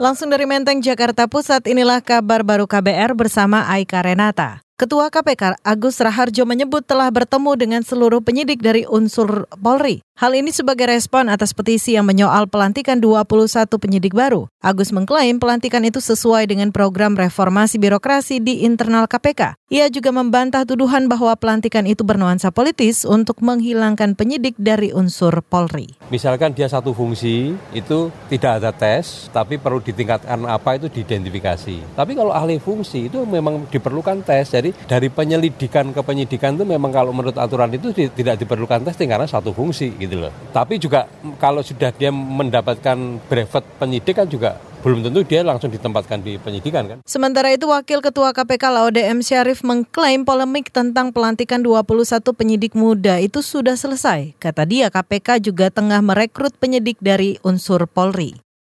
Langsung dari Menteng, Jakarta Pusat, inilah kabar baru KBR bersama Aika Renata. Ketua KPK Agus Raharjo menyebut telah bertemu dengan seluruh penyidik dari unsur Polri. Hal ini sebagai respon atas petisi yang menyoal pelantikan 21 penyidik baru. Agus mengklaim pelantikan itu sesuai dengan program reformasi birokrasi di internal KPK. Ia juga membantah tuduhan bahwa pelantikan itu bernuansa politis untuk menghilangkan penyidik dari unsur Polri. Misalkan dia satu fungsi, itu tidak ada tes, tapi perlu ditingkatkan apa itu diidentifikasi. Tapi kalau ahli fungsi itu memang diperlukan tes. Jadi dari penyelidikan ke penyidikan itu memang kalau menurut aturan itu tidak diperlukan testing karena satu fungsi gitu loh. Tapi juga kalau sudah dia mendapatkan brevet penyidik kan juga belum tentu dia langsung ditempatkan di penyidikan kan. Sementara itu Wakil Ketua KPK Laude M. Syarif mengklaim polemik tentang pelantikan 21 penyidik muda itu sudah selesai. Kata dia KPK juga tengah merekrut penyidik dari unsur Polri.